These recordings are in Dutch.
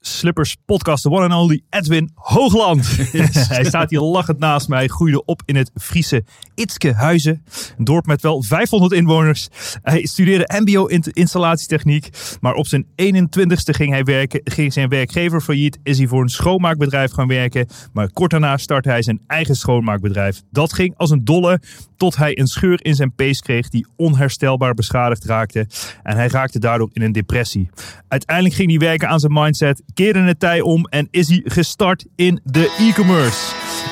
Slippers podcast, de one and only Edwin Hoogland. Hij staat hier lachend naast mij, groeide op in het Friese Itske Huizen. Een dorp met wel 500 inwoners. Hij studeerde mbo installatietechniek, maar op zijn 21ste ging, hij werken, ging zijn werkgever failliet. Is hij voor een schoonmaakbedrijf gaan werken, maar kort daarna startte hij zijn eigen schoonmaakbedrijf. Dat ging als een dolle, tot hij een scheur in zijn pees kreeg die onherstelbaar beschadigd raakte. En hij raakte daardoor in een depressie. Uiteindelijk ging hij werken aan zijn mindset keerde het tij om en is hij gestart in de e-commerce.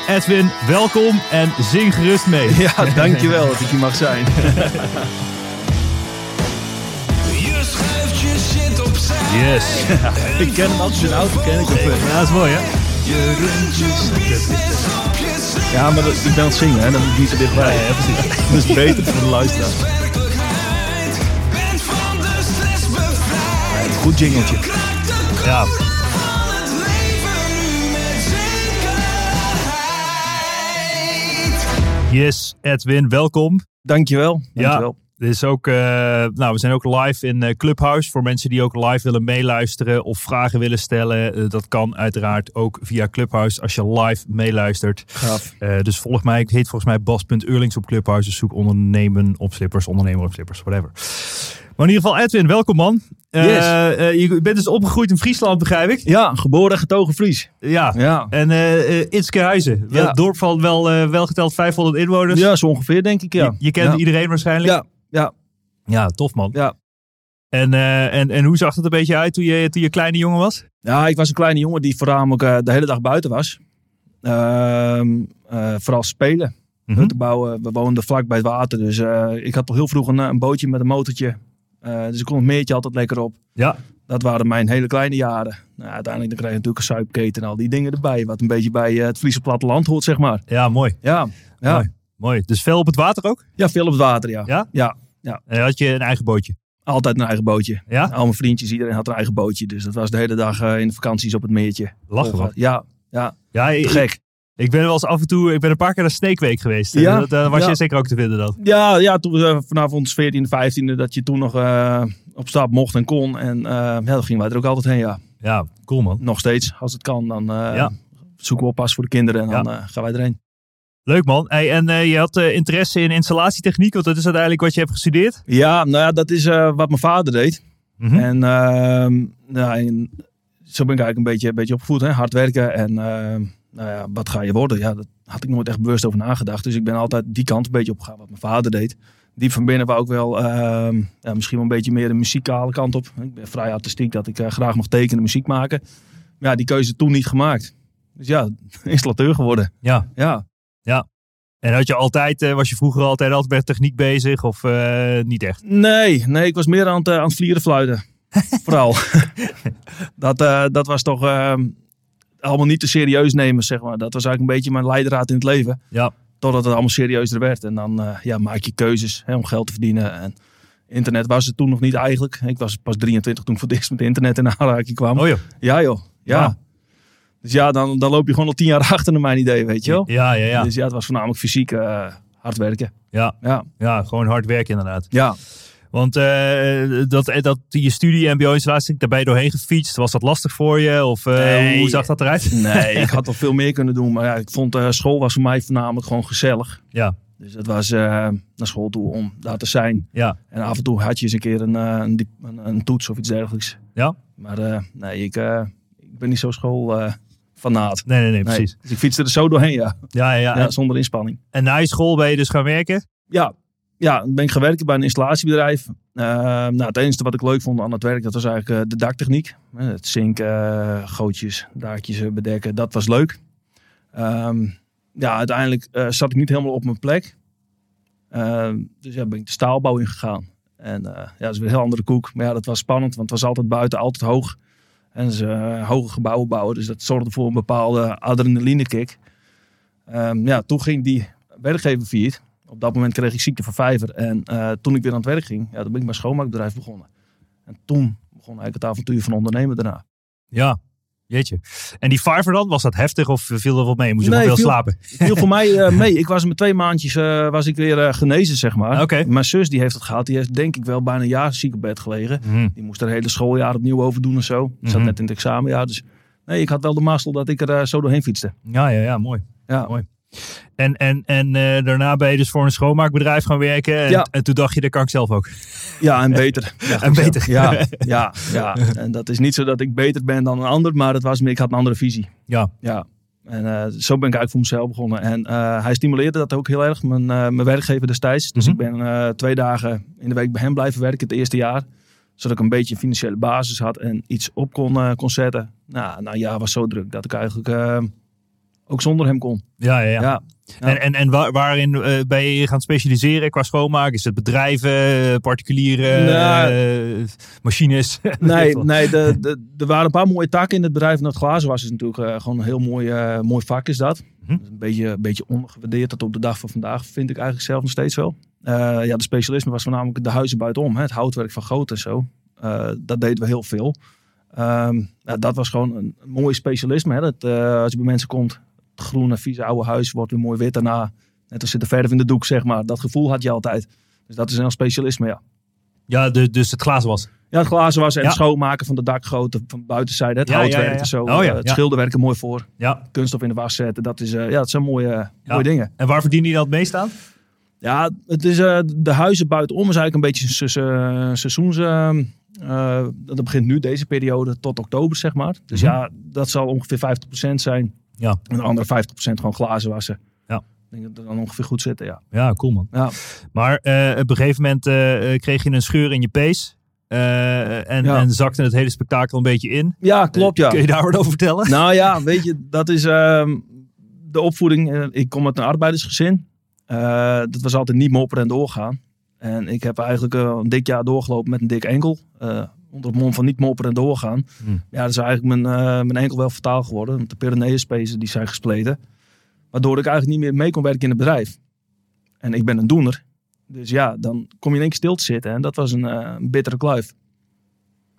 Edwin, welkom en zing gerust mee. Ja, dankjewel dat ik hier mag zijn. Yes. ik ken hem altijd in de auto, ken ik hem. Ja, dat is mooi hè? Ja, maar ik ben aan het zingen, hè? dan moet ik niet zo dichtbij. Ja, ja, precies. Dat is beter voor de luisteraar. Goed jingeltje. Ja. Yes, Edwin, welkom. Dankjewel. Dankjewel. Dit is ook, uh, nou, we zijn ook live in uh, Clubhouse. Voor mensen die ook live willen meeluisteren of vragen willen stellen. Uh, dat kan uiteraard ook via Clubhouse als je live meeluistert. Gaaf. dus volg mij, ik heet volgens mij Bas.Eurlings op Clubhouse. Dus zoek ondernemen op slippers, ondernemer op slippers, whatever. Maar in ieder geval Edwin, welkom man. Yes. je bent dus opgegroeid in Friesland, begrijp ik? Ja, geboren en getogen Fries. Ja. ja. En uh. Ja. Het dorp van wel, wel geteld 500 inwoners. Ja, zo ongeveer denk ik, ja. Je, je kent ja. iedereen waarschijnlijk? Ja. Ja. Ja, tof man. Ja. En, uh, en, en hoe zag het een beetje uit toen je, toen je kleine jongen was? Ja, ik was een kleine jongen die voornamelijk uh, de hele dag buiten was. Uh, vooral spelen. Te bouwen. We woonden vlak bij het water. Dus ik had toch heel vroeg een, een bootje met een motortje. Dus ik kon het meertje altijd lekker op. Ja. Dat waren mijn hele kleine jaren. Nou, uiteindelijk dan kreeg je natuurlijk een suipketen en al die dingen erbij. Wat een beetje bij het Friese platteland hoort, zeg maar. Ja, mooi. Ja. ja. Mooi. mooi. Dus veel op het water ook? Ja, veel op het water, ja. Ja? Ja. ja. En had je een eigen bootje? Altijd een eigen bootje. Ja? Al mijn vriendjes, iedereen had een eigen bootje. Dus dat was de hele dag in de vakanties op het meertje. Lachen man. Ja, ja. Ja, gek. Ik ben wel eens af en toe, ik ben een paar keer naar Sneekweek geweest. Ja, dat, uh, was ja. je zeker ook te vinden dan? Ja, ja toen uh, vanaf ons 14e, 15e, dat je toen nog uh, op stap mocht en kon. En ja, dan gingen wij er ook altijd heen, ja. Ja, cool man. Nog steeds, als het kan. Dan ja. zoeken we oppas voor de kinderen en dan gaan wij erheen. Leuk man. Hey, en uh, je had uh, interesse in installatietechniek, want dat is uiteindelijk wat je hebt gestudeerd? Ja, nou ja, dat is uh, wat mijn vader deed. Mm -hmm. En, nou, en, zo ben ik eigenlijk een beetje, een beetje opgevoed. Hè? Hard werken en nou ja, wat ga je worden? Ja, dat had ik nooit echt bewust over nagedacht. Dus ik ben altijd die kant een beetje opgegaan wat mijn vader deed. Diep van binnen wou ik wel ja, misschien wel een beetje meer de muzikale kant op. Ik ben vrij artistiek dat ik graag mag tekenen, muziek maken. Maar ja, die keuze toen niet gemaakt. Dus ja, installateur geworden. Ja. Ja. Ja. En had je altijd, uh, was je vroeger altijd altijd met techniek bezig of uh, niet echt? Nee, nee, ik was meer aan het, aan het vlieren fluiten. Vooral. dat, dat was toch allemaal niet te serieus nemen, zeg maar. Dat was eigenlijk een beetje mijn leidraad in het leven. Ja. Totdat het allemaal serieuzer werd. En dan ja, maak je keuzes hè, om geld te verdienen. En internet was het toen nog niet eigenlijk. Ik was pas 23 toen ik voor het eerst met internet in aanraking kwam. Oh joh. Ja joh, ja. ja. Dus ja, dan, dan loop je gewoon al tien jaar achter naar mijn idee, weet je wel. Ja, ja, ja. Dus ja, het was voornamelijk fysiek uh, hard werken. Ja. ja, ja, gewoon hard werken inderdaad. Ja. Want uh, dat, dat, je studie mbo-installatie, daar ben je doorheen gefietst. Was dat lastig voor je? Of uh, nee, hoe zag dat eruit? Nee, ik had al veel meer kunnen doen. Maar ja, ik vond uh, school was voor mij voornamelijk gewoon gezellig. Ja. Dus het was naar school toe om daar te zijn. Ja. En af en toe had je eens een keer een, een, een, een toets of iets dergelijks. Ja. Maar nee, ik, ik ben niet zo school fanaat. Nee, nee, nee, precies. Dus ik fietste er zo doorheen, ja. Ja, ja. ja zonder inspanning. En na je school ben je dus gaan werken? Ja, ja, ben ik gewerkt bij een installatiebedrijf. Uh, nou, het enige wat ik leuk vond aan het werk, dat was eigenlijk uh, de daktechniek. Uh, het zinken, gootjes, daakjes bedekken, dat was leuk. Um, ja, uiteindelijk zat ik niet helemaal op mijn plek. Ehm, dus ja, ben ik de staalbouw ingegaan. En ja, dat is weer een heel andere koek. Maar ja, dat was spannend, want het was altijd buiten, altijd hoog. En ze hoge gebouwen bouwen, dus dat zorgde voor een bepaalde adrenalinekick. Um, ja, toen ging die werkgever viert. Op dat moment kreeg ik ziekte van vijver. En uh, toen ik weer aan het werk ging, ja, toen ben ik mijn schoonmaakbedrijf begonnen. En toen begon eigenlijk het avontuur van ondernemen daarna. Ja, jeetje. En die vijver dan, was dat heftig of viel er wat mee? Moest je nee, veel viel, slapen? Viel voor mij uh, mee. Ik was met twee maandjes uh, was ik weer genezen, zeg maar. Okay. Mijn zus die heeft het gehad. Die heeft denk ik wel bijna een jaar ziek op bed gelegen. Mm. Die moest er hele schooljaar opnieuw over doen en zo. Ik zat Mhm. net in het examenjaar. Dus nee, ik had wel de mazzel dat ik er zo doorheen fietste. Ja, ja, ja, mooi. Ja. Mooi. En, en, en uh, daarna ben je dus voor een schoonmaakbedrijf gaan werken. En, Ja. en toen dacht je, dat kan ik zelf ook. Ja, en beter. Ja, En beter. Ja, ja, ja. En dat is niet zo dat ik beter ben dan een ander, maar het was ik had een andere visie. Ja. Ja. En eh, zo ben ik eigenlijk voor mezelf begonnen. En eh, hij stimuleerde dat ook heel erg, mijn, eh, mijn werkgever destijds. Dus Mhm. ik ben eh, twee dagen in de week bij hem blijven werken het eerste jaar. Zodat ik een beetje een financiële basis had en iets op kon, eh, kon zetten. Nou, nou ja, was zo druk dat ik eigenlijk eh, ook zonder hem kon. Ja, ja, ja. Ja. En, en, en waar- waarin eh, ben je gaan specialiseren qua schoonmaak? Is het bedrijven, eh, particulieren, Nou, eh, machines? Nee, nee de, de, er waren een paar mooie takken in het bedrijf. En dat glazen was is natuurlijk gewoon een heel mooi, mooi vak is dat. Mhm. Een beetje, een beetje ondergewaardeerd dat op de dag van vandaag vind ik eigenlijk zelf nog steeds wel. Ja, de specialisme was voornamelijk de huizen buitenom. Hè, het houtwerk van goot en zo. Dat deden we heel veel. Ehm, dat was gewoon een, mooi specialisme. Hè, dat, als je bij mensen komt, het groene, vieze oude huis wordt weer mooi wit daarna. Net als zit de verf in de doek, zeg maar. Dat gevoel had je altijd. Dus dat is een specialisme, ja. Ja, de, dus het glazen was. Ja, het glazen was en Ja. het schoonmaken van de dakgoten van buitenzijde. Het Ja, houtwerk ja, en zo. Oh eh, het schilderwerk er mooi voor. Ja. Kunststof in de was zetten. Dat, is, eh, ja, dat zijn mooie, mooie dingen. En waar verdien je dat meest aan? Ja, het is, eh, de huizen buitenom is eigenlijk een beetje een se- se- seizoens... eh, eh, dat begint nu deze periode tot oktober, zeg maar. Dus Mhm. ja, dat zal ongeveer 50% zijn. Ja. En de andere 50% gewoon glazen wassen. Ja. Ik denk dat we dan ongeveer goed zitten, ja. Ja, cool man. Ja, Maar eh, op een gegeven moment eh, eh, kreeg je een scheur in je pees. en, Ja. en zakte het hele spektakel een beetje in. ja klopt, ja. Kun je daar wat over vertellen? Nou ja, weet je, dat is ehm, de opvoeding. Ik kom uit een arbeidersgezin. Dat was altijd niet mopperen en doorgaan. En ik heb eigenlijk een dik jaar doorgelopen met een dik enkel. Eh, onder het mom van niet mopperen en doorgaan. Hmm. Ja, dat is eigenlijk mijn, eh, mijn enkel wel fataal geworden. Want de Pyreneeënspezen die zijn gespleten. Waardoor ik eigenlijk niet meer mee kon werken in het bedrijf. En ik ben een doener. Dus ja, dan kom je in één keer stil te zitten. En dat was een, eh, bittere kluif.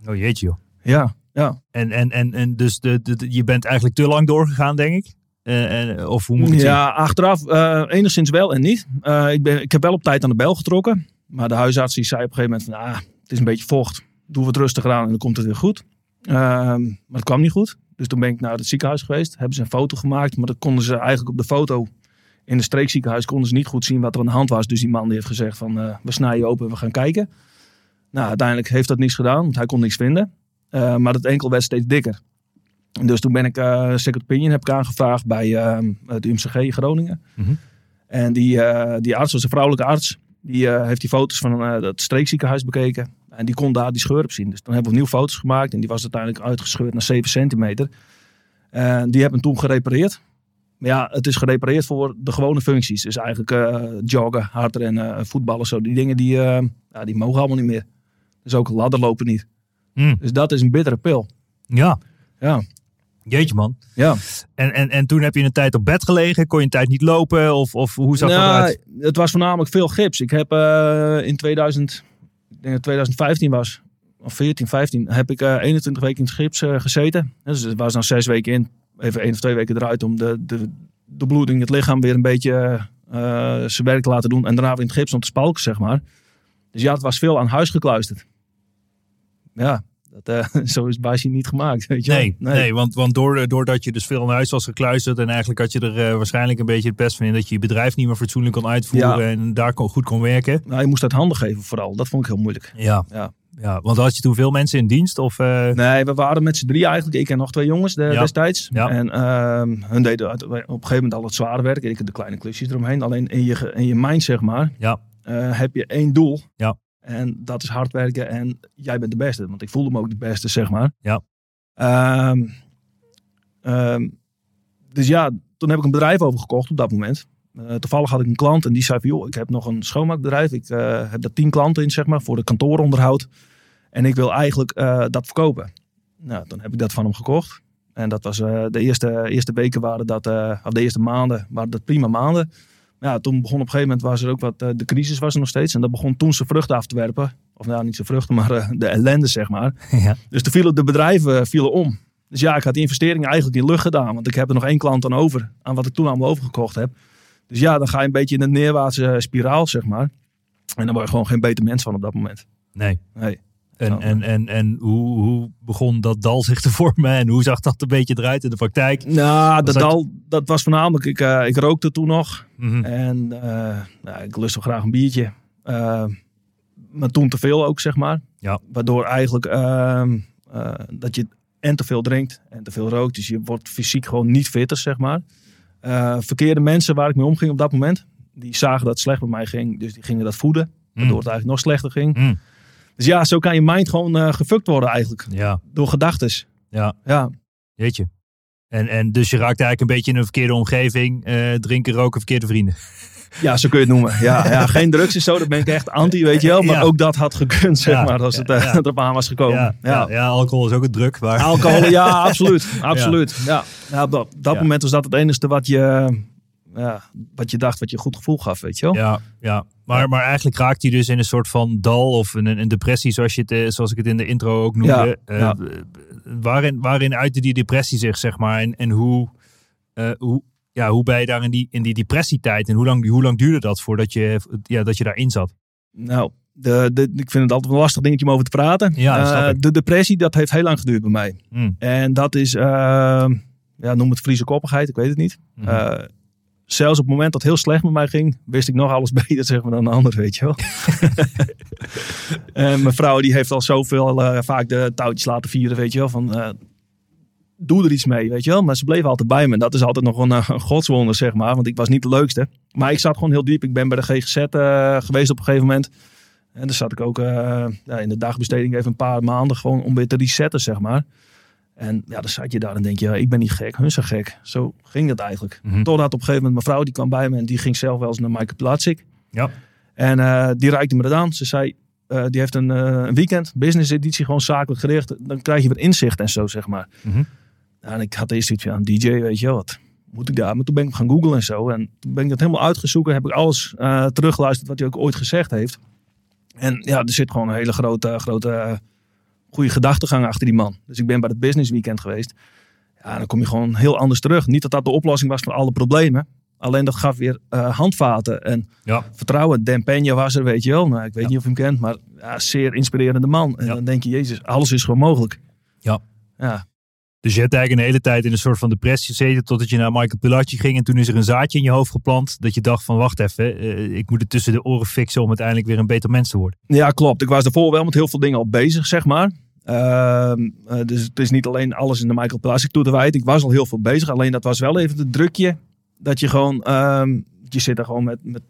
Oh jeetje joh. Ja, ja. En, en, en, en dus de, de, de- je bent eigenlijk te lang doorgegaan, denk ik? En, of hoe moet ik het Ja, achteraf enigszins wel en niet. Ik, ben, ik heb wel op tijd aan de bel getrokken. Maar de huisarts die zei op een gegeven moment van... Ah, het is een beetje vocht. Doe wat rustiger aan en dan komt het weer goed. Ehm, maar het kwam niet goed. Dus toen ben ik naar het ziekenhuis geweest. Hebben ze een foto gemaakt. Maar dat konden ze eigenlijk op de foto... In het streekziekenhuis konden ze niet goed zien wat er aan de hand was. Dus die man die heeft gezegd van... eh, we snijden je open en we gaan kijken. Nou, uiteindelijk heeft dat niets gedaan. Want hij kon niks vinden. Eh, maar het enkel werd steeds dikker. Dus toen ben ik eh second opinion heb ik aangevraagd bij eh, het UMCG in Groningen. Mhm. En die, die arts was een vrouwelijke arts. Die heeft die foto's van het streekziekenhuis bekeken. En die kon daar die scheur op zien. Dus toen hebben we opnieuw foto's gemaakt. En die was uiteindelijk uitgescheurd naar 7 centimeter. En die hebben toen gerepareerd. Maar ja, het is gerepareerd voor de gewone functies. Dus eigenlijk eh, joggen, hardrennen, voetballen. Zo. Die dingen die, eh, ja, die mogen allemaal niet meer. Dus ook ladderlopen niet. Hmm. Dus dat is een bittere pil. Ja, Ja, jeetje man. ja. En, en, en toen heb je een tijd op bed gelegen. Kon je een tijd niet lopen? Of, of hoe zag dat Nou, eruit? Het was voornamelijk veel gips. Ik heb eh, in 2000, ik denk dat 2015 was, of 14, 15, heb ik eh 21 weken in het gips eh, gezeten. Dus het was dan zes weken in, even één of twee weken eruit om de, de, de bloeding, het lichaam weer een beetje eh, zijn werk te laten doen. En daarna weer in het gips om te spalken, zeg maar. Dus ja, het was veel aan huis gekluisterd. Ja, dat, eh, zo is Basie niet gemaakt, weet je. Nee, nee. want, want door, doordat je dus veel in huis was gekluisterd en eigenlijk had je er eh, waarschijnlijk een beetje het best van in dat je je bedrijf niet meer fatsoenlijk kon uitvoeren Ja. en daar kon, goed kon werken. Nou, je moest uit handen geven vooral. Dat vond ik heel moeilijk. Ja. Ja. ja, want had je toen veel mensen in dienst? Of, eh, Nee, we waren met z'n drie eigenlijk. Ik en nog twee jongens de- Ja. destijds. Ja. En ehm, hun deden op een gegeven moment al het zware werk. En ik de kleine klusjes eromheen. Alleen in je, in je mind, zeg maar, Ja. heb je één doel. Ja. En dat is hard werken en jij bent de beste. Want ik voelde me ook de beste, zeg maar. Ja. Ehm, ehm, dus ja, toen heb ik een bedrijf overgekocht op dat moment. Eh, toevallig had ik een klant en die zei van... joh, ik heb nog een schoonmaakbedrijf. Ik eh, heb daar tien klanten in, zeg maar, voor de kantooronderhoud. En ik wil eigenlijk eh, dat verkopen. Nou, toen heb ik dat van hem gekocht. En dat was de eerste, eerste weken waren dat, of de eerste maanden waren dat prima maanden. Ja, toen begon op een gegeven moment was er ook wat, eh, de crisis was er nog steeds. En dat begon toen zijn vruchten af te werpen. Of nou, niet zijn vruchten, maar eh, de ellende, zeg maar. ja. Dus toen vielen de bedrijven eh, vielen om. Dus ja, ik had die investering eigenlijk in lucht gedaan. Want ik heb er nog één klant aan over. Aan wat ik toen allemaal overgekocht heb. Dus ja, dan ga je een beetje in een neerwaartse spiraal, zeg maar. En dan word je gewoon geen beter mens van op dat moment. Nee. Nee. En, Oh. en, en, en hoe, hoe begon dat dal zich te vormen en hoe zag dat een beetje eruit in de praktijk? Nou, dat, dal, dat was voornamelijk, ik, eh, ik rookte toen nog. Mhm. En nou, ik lustte graag een biertje. Eh, maar toen te veel ook, zeg maar. Ja. Waardoor eigenlijk ehm, eh, dat je en te veel drinkt en te veel rookt. Dus je wordt fysiek gewoon niet fitter, zeg maar. Verkeerde mensen waar ik mee omging op dat moment. Die zagen dat het slecht met mij ging. Dus die gingen dat voeden. Waardoor het eigenlijk nog slechter ging. Mm. Dus ja, zo kan je mind gewoon eh gefukt worden eigenlijk. Ja, Door gedachtes. ja, Ja. jeetje. En, en dus je raakt eigenlijk een beetje in een verkeerde omgeving. eh, drinken, roken, verkeerde vrienden. Ja, zo kun je het noemen. Ja, ja, geen drugs en zo, daar ben ik echt anti, weet je wel. Maar Ja. ook dat had gekund, zeg maar, als het eh, erop aan was gekomen. Ja, ja. Alcohol is ook een druk. Maar... Alcohol, ja, absoluut. absoluut. Ja. Ja, op dat, dat moment was dat het enige wat je, ja, wat je dacht, wat je een goed gevoel gaf, weet je wel. Ja, ja. Maar, maar eigenlijk raakt hij dus in een soort van dal of een, een depressie, zoals, je het, eh, zoals ik het in de intro ook noemde. Ja, Eh, waarin, waarin uitte die depressie zich, zeg maar? En, en hoe, eh, hoe, ja, hoe ben je daar in die, in die depressietijd en hoe lang, hoe lang duurde dat voordat je, ja, dat je daarin zat? Nou, de, de, ik vind het altijd een lastig dingetje om over te praten. Ja, de depressie, dat heeft heel lang geduurd bij mij. Hm. En dat is, eh, ja, noem het Friese koppigheid, ik weet het niet. Eh, zelfs op het moment dat het heel slecht met mij ging, wist ik nog alles beter zeg maar, dan de ander, weet je wel. en mijn vrouw die heeft al zoveel eh, vaak de touwtjes laten vieren, weet je wel. Van, eh, doe er iets mee, weet je wel. Maar ze bleef altijd bij me. En dat is altijd nog een, eh, een godswonder, zeg maar. Want ik was niet de leukste. Maar ik zat gewoon heel diep. Ik ben bij de GGZ geweest op een gegeven moment. En dan zat ik ook in de dagbesteding even een paar maanden gewoon om weer te resetten, zeg maar. En ja, dan zat je daar en denk je, ja, ik ben niet gek, hun zijn gek. Zo ging dat eigenlijk. Mhm. Totdat op een gegeven moment mijn vrouw die kwam bij me en die ging zelf wel eens naar Maaike Platsik. Ja. En eh, die reikte me dat aan. Ze zei, eh, die heeft een, eh, een weekend, business editie, gewoon zakelijk gericht. Dan krijg je weer inzicht en zo, zeg maar. Mhm. En ik had eerst iets van, DJ, weet je wat moet ik daar? Maar toen ben ik gaan googlen en zo. En toen ben ik dat helemaal uitgezoeken. Heb ik alles teruggeluisterd wat hij ook ooit gezegd heeft. En ja, er zit gewoon een hele grote, grote goede gedachtegang achter die man. Dus ik ben bij het business weekend geweest. Ja, dan kom je gewoon heel anders terug. Niet dat dat de oplossing was voor alle problemen. Alleen dat gaf weer eh, handvaten en Ja. vertrouwen. Dan Peña was er, weet je wel. Nou, ik weet Ja. niet of je hem kent, maar ja, zeer inspirerende man. En dan denk je, jezus, alles is gewoon mogelijk. Ja. Ja, Dus je hebt eigenlijk een hele tijd in een soort van depressie gezeten totdat je naar Michael Pilarchi ging. En toen is er een zaadje in je hoofd geplant dat je dacht van wacht even, eh, ik moet het tussen de oren fixen om uiteindelijk weer een beter mens te worden. Ja, klopt. Ik was daarvoor wel met heel veel dingen al bezig, zeg maar. Ehm, eh, dus het is niet alleen alles in de Michael Plastic toe te wijten. Ik was al heel veel bezig. Alleen dat was wel even het drukje. Dat je gewoon, ehm, je zit er gewoon met, met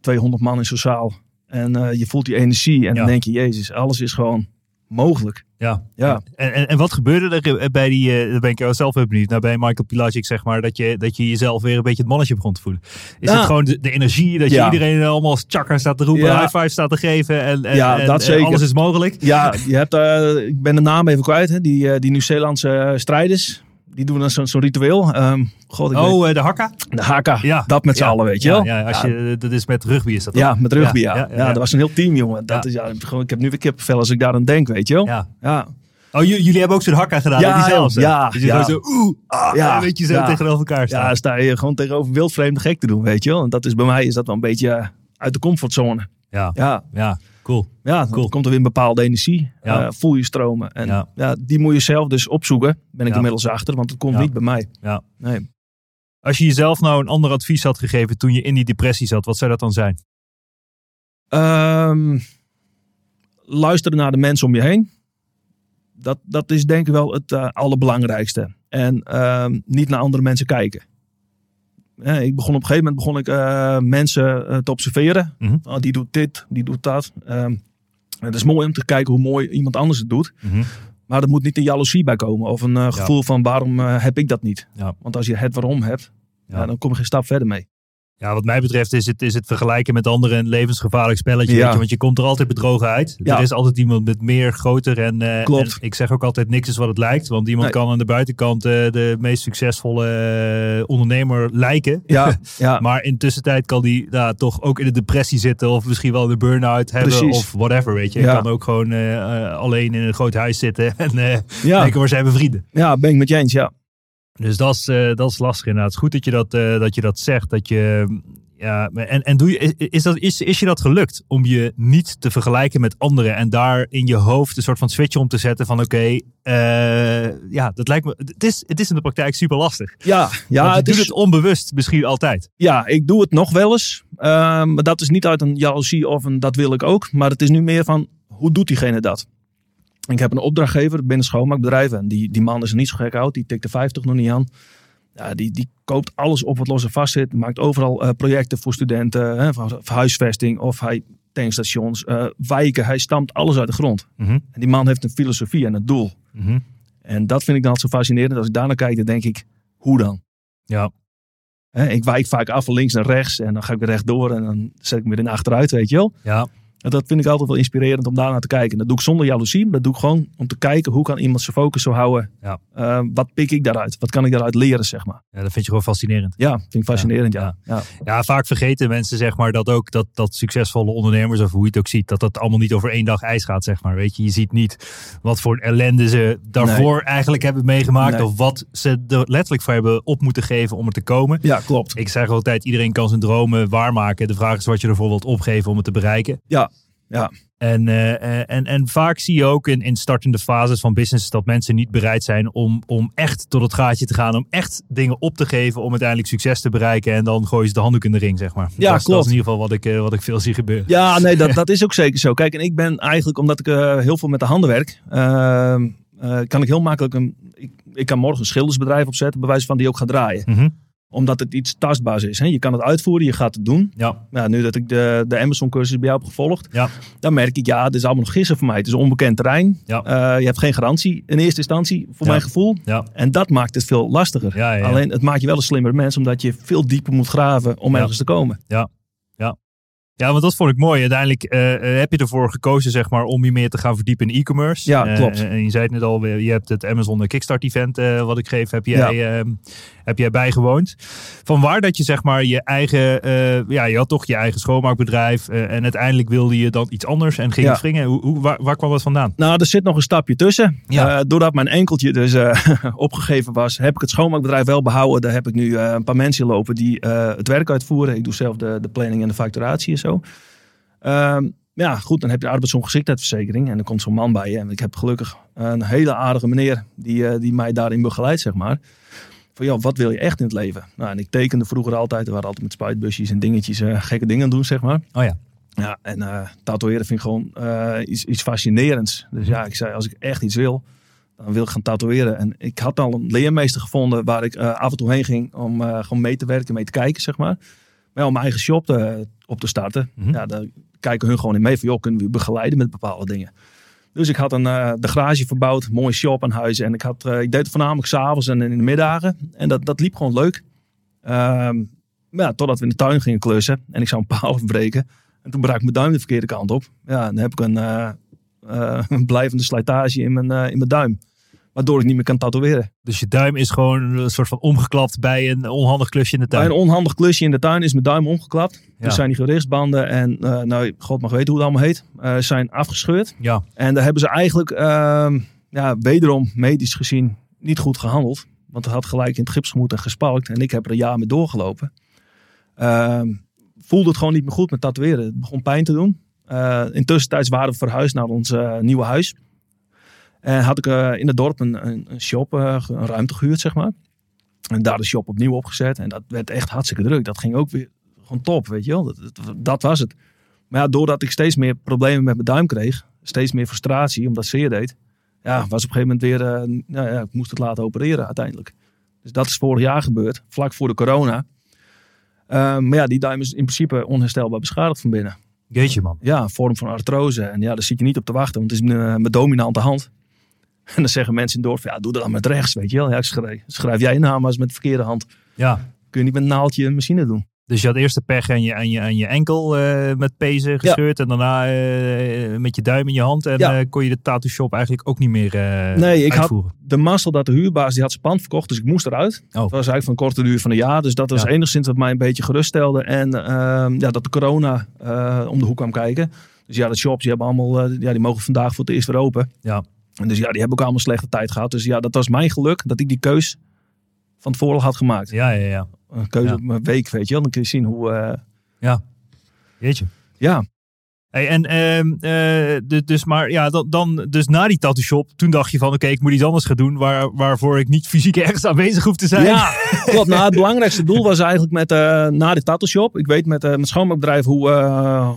200 man in zo'n zaal. En eh, je voelt die energie. En Ja. dan denk je, jezus, alles is gewoon mogelijk. Ja. Ja. En, en, en wat gebeurde er eh, bij die, eh daar ben ik zelf heel benieuwd, nou, bij Michael Pilacic zeg maar, dat je, dat je jezelf weer een beetje het mannetje begon te voelen. Is Ja. het gewoon de, de energie dat Ja. je iedereen allemaal als chakra staat te roepen, Ja. high five staat te geven en, en, Ja, dat en zeker. alles is mogelijk? Ja, je hebt, eh, ik ben de naam even kwijt. Hè? Die, die Nieuw-Zeelandse strijders. Die doen dan zo'n ritueel. Ehm, God, ik weet- Oh, eh, de hakka? de haka. Ja. Dat met z'n Ja. allen, weet je wel. ja, als je, dat is met rugby is dat Ja, toch? met rugby, ja. Ja, dat was een heel team, jongen. Dat is, ja, ik heb nu weer kippenvel als ik daar aan denk, weet je wel. Ja. Ja. Oh, jullie hebben ook zo'n hakka gedaan, Ja, die zelfs. ja, Dus je ja. zo, oeh, ah, Ja, een beetje zo ja. tegenover elkaar staan. Ja, sta je gewoon tegenover wildvreemde gek te doen, weet je wel. En dat is bij mij is dat wel een beetje eh, uit de comfortzone. Ja, Ja, ja. Cool. Ja, dan Cool. komt er weer een bepaalde energie. Ja. eh, voel je stromen. En Ja. ja. die moet je zelf dus opzoeken. Ben ik Ja. inmiddels achter, want het komt niet bij mij. Ja. Nee. Als je jezelf nou een ander advies had gegeven toen je in die depressie zat, wat zou dat dan zijn? Ehm, luisteren naar de mensen om je heen. Dat, dat is denk ik wel het eh, allerbelangrijkste. En ehm, niet naar andere mensen kijken. Ja, ik begon op een gegeven moment begon ik, eh, mensen eh, te observeren. Mhm. Oh, die doet dit, die doet dat. Ehm, het is mooi om te kijken hoe mooi iemand anders het doet. Maar er moet niet een jaloezie bij komen. Of een eh, gevoel van waarom eh, heb ik dat niet. Ja. Want als je het waarom hebt, dan kom je geen stap verder mee. Ja, wat mij betreft is het, is het vergelijken met anderen een levensgevaarlijk spelletje. Ja. Weet je, want je komt er altijd bedrogen uit. Ja. Er is altijd iemand met meer, groter en, eh, Klopt. en ik zeg ook altijd niks is wat het lijkt. Want iemand Nee. kan aan de buitenkant eh, de meest succesvolle eh, ondernemer lijken. Ja, ja. Maar in tussentijd kan die nou, toch ook in de depressie zitten. Of misschien wel de burn-out hebben. Precies. Of whatever, weet je. Kan ook gewoon alleen in een groot huis zitten. En denken, waar zijn mijn vrienden? ja, ben ik met je eens, ja. Dus dat is, eh, dat is lastig inderdaad. Het is goed dat je dat, eh, dat, je dat zegt. Dat je, ja, en en doe je, is, is, dat, is, is je dat gelukt om je niet te vergelijken met anderen en daar in je hoofd een soort van switch om te zetten van oké, eh, ja, dat lijkt me, het is, het is in de praktijk super lastig. Ja, ja, Want je het doet is, het onbewust misschien altijd. ja, ik doe het nog wel eens. Ehm, maar dat is niet uit een jaloezie of een dat wil ik ook. Maar het is nu meer van, hoe doet diegene dat? Ik heb een opdrachtgever binnen schoonmaakbedrijven. En die, die man is niet zo gek oud. Die tikt de 50 nog niet aan. Ja, die, die koopt alles op wat los en vast zit. Maakt overal eh, projecten voor studenten. Hè, voor voor huisvesting of hij tankstations, eh, wijken. Hij stampt alles uit de grond. Mhm, En die man heeft een filosofie en een doel. mhm. En dat vind ik dan altijd zo fascinerend. Als ik daarnaar kijk, dan denk ik, hoe dan? Ja, Hè, ik wijk vaak af van links naar rechts en dan ga ik weer rechtdoor en dan zet ik me weer in achteruit, weet je wel. ja, En dat vind ik altijd wel inspirerend om daarnaar te kijken. Dat doe ik zonder jaloezie, maar dat doe ik gewoon om te kijken hoe kan iemand zijn focus zo houden. Ja. Eh, wat pik ik daaruit? Wat kan ik daaruit leren, zeg maar. ja, dat vind je gewoon fascinerend. Ja, vind ik fascinerend, ja. ja. Ja, vaak vergeten mensen zeg maar dat ook dat, dat succesvolle ondernemers, of hoe je het ook ziet, dat dat allemaal niet over één dag ijs gaat, zeg maar. Weet je, je ziet niet wat voor ellende ze daarvoor eigenlijk hebben meegemaakt, Nee. of wat ze er letterlijk voor hebben op moeten geven om er te komen. Ja, klopt. Ik zeg altijd, iedereen kan zijn dromen waarmaken. De vraag is wat je ervoor wilt opgeven om het te bereiken. Ja, ja. En, eh, eh, en, en vaak zie je ook in, in startende fases van business dat mensen niet bereid zijn om, om echt tot het gaatje te gaan. Om echt dingen op te geven om uiteindelijk succes te bereiken. En dan gooien ze de handdoek in de ring, zeg maar. Ja, dat, is- dat klopt. is in ieder geval wat ik, eh, wat ik veel zie gebeuren. Ja, nee, dat, dat is ook zeker zo. Kijk, en ik ben eigenlijk, omdat ik heel veel met de handen werk, ehm, eh, kan ik heel makkelijk een. Ik, ik kan morgen een schildersbedrijf opzetten, bij wijze van die ook gaat draaien. Mhm. Omdat het iets tastbaars is. Hè? Je kan het uitvoeren, je gaat het doen. Ja, Ja, nu dat ik de, de Amazon-cursus bij jou heb gevolgd, ja, dan merk ik, ja, het is allemaal nog gissen voor mij. Het is onbekend terrein. Ja. Eh, je hebt geen garantie in eerste instantie, voor Ja. mijn gevoel. ja, En dat maakt het veel lastiger. Alleen, het maakt je wel een slimmer mens, omdat je veel dieper moet graven om ergens te komen. Ja, want dat vond ik mooi. Uiteindelijk eh, eh, heb je ervoor gekozen zeg maar, om je meer te gaan verdiepen in e-commerce. Ja, Eh, klopt. en je zei het net al, je hebt het Amazon Kickstart event wat ik geef, heb jij, eh, heb jij bijgewoond. Van waar dat je zeg maar je eigen, ja, je had toch je eigen schoonmaakbedrijf en uiteindelijk wilde je dan iets anders en ging Ja. je springen. Hoe, hoe, waar, waar kwam dat vandaan? Nou, er zit nog een stapje tussen. Ja. Doordat mijn enkeltje dus opgegeven was, heb ik het schoonmaakbedrijf wel behouden. Daar heb ik nu een paar mensen lopen die het werk uitvoeren. Ik doe zelf de, de planning en de facturatie zo. Ehm, ja, goed, dan heb je arbeidsongeschiktheidsverzekering en dan komt zo'n man bij je. En ik heb gelukkig een hele aardige meneer die, eh, die mij daarin begeleidt, zeg maar. Van, joh, wat wil je echt in het leven? Nou, en ik tekende vroeger altijd. We waren altijd met spuitbusjes en dingetjes, eh, gekke dingen doen, zeg maar. Oh ja. Ja, en eh tatoeëren vind ik gewoon iets, iets fascinerends. Dus ja, ik zei, als ik echt iets wil, dan wil ik gaan tatoeëren. En ik had al een leermeester gevonden waar ik af en toe heen ging om gewoon mee te werken, mee te kijken, zeg maar. Maar ja, om mijn eigen shop te, op te starten, Mhm. ja, dan kijken hun gewoon in mee van, joh, kunnen we begeleiden met bepaalde dingen. Dus ik had een, eh, de garage verbouwd, mooie shop aan huis. En ik, had, eh, ik deed het voornamelijk s'avonds en in de middagen. En dat, dat liep gewoon leuk. Maar ja, totdat we in de tuin gingen klussen. En ik zou een paal afbreken. En toen brak mijn duim de verkeerde kant op. Ja, dan heb ik een, eh, eh, een blijvende slijtage in mijn, eh, in mijn duim. Waardoor ik niet meer kan tatoeëren. Dus je duim is gewoon een soort van omgeklapt bij een onhandig klusje in de Bij tuin. een onhandig klusje in de tuin is mijn duim omgeklapt. Ja. Dus zijn die gewrichtsbanden en, eh, nou, god mag weten hoe het allemaal heet, eh, zijn afgescheurd. Ja, En daar hebben ze eigenlijk, ehm, ja, wederom medisch gezien, niet goed gehandeld. Want het had gelijk in het gips moeten gespalkt. En ik heb er een jaar mee doorgelopen. Ehm, voelde het gewoon niet meer goed met tatoeëren. Het begon pijn te doen. Uh, intussen waren we verhuisd naar ons nieuwe huis. En had ik uh, in het dorp een, een, een shop, een ruimte gehuurd, zeg maar. En daar de shop opnieuw opgezet. En dat werd echt hartstikke druk. Dat ging ook weer gewoon top, weet je wel. Dat, dat, dat was het. Maar ja, doordat ik steeds meer problemen met mijn duim kreeg, steeds meer frustratie, omdat zeer deed, ja, was op een gegeven moment weer, nou ja, ik moest het laten opereren uiteindelijk. Dus dat is vorig jaar gebeurd, vlak voor de corona. Uh, maar ja, die duim is in principe onherstelbaar beschadigd van binnen. Jeetje man. Ja, een vorm van artrose. En ja, daar zit je niet op te wachten, want het is mijn, mijn dominante hand. En dan zeggen mensen in het dorp, ja, doe dat dan met rechts, weet je wel. Ja, ik schrijf, schrijf jij je naam eens met de verkeerde hand. Ja. Kun je niet met een naaldje een machine doen. Dus je had eerst de pech en je, en je, en je enkel uh, met pezen gescheurd. En daarna uh, met je duim in je hand. En ja. uh, kon je de tattoo shop eigenlijk ook niet meer Nee, ik uitvoeren. had de mazzel dat de huurbaas die had zijn pand verkocht. Dus ik moest eruit. Oh. Dat was eigenlijk van korte duur van een jaar. Dus dat was ja. enigszins wat mij een beetje geruststelde. En ehm, ja, dat de corona om de hoek kwam kijken. Dus ja, de shops die hebben allemaal, ja, die mogen vandaag voor het eerst weer open. Ja. En dus ja, die hebben ook allemaal slechte tijd gehad. Dus ja, dat was mijn geluk dat ik die keus van tevoren had gemaakt. Ja, ja, ja. Een keuze ja. op een week, weet je wel. Dan kun je zien hoe... Uh... Ja, jeetje. Ja. Hey, en uh, dus, maar ja, dan, dan, dus na die tattoo shop, toen dacht je van, oké, okay, ik moet iets anders gaan doen, waar, waarvoor ik niet fysiek ergens aanwezig hoef te zijn. Ja, klopt. Nou, het belangrijkste doel was eigenlijk met, uh, na de tattoo shop. Ik weet met mijn schoonmaakbedrijf hoe,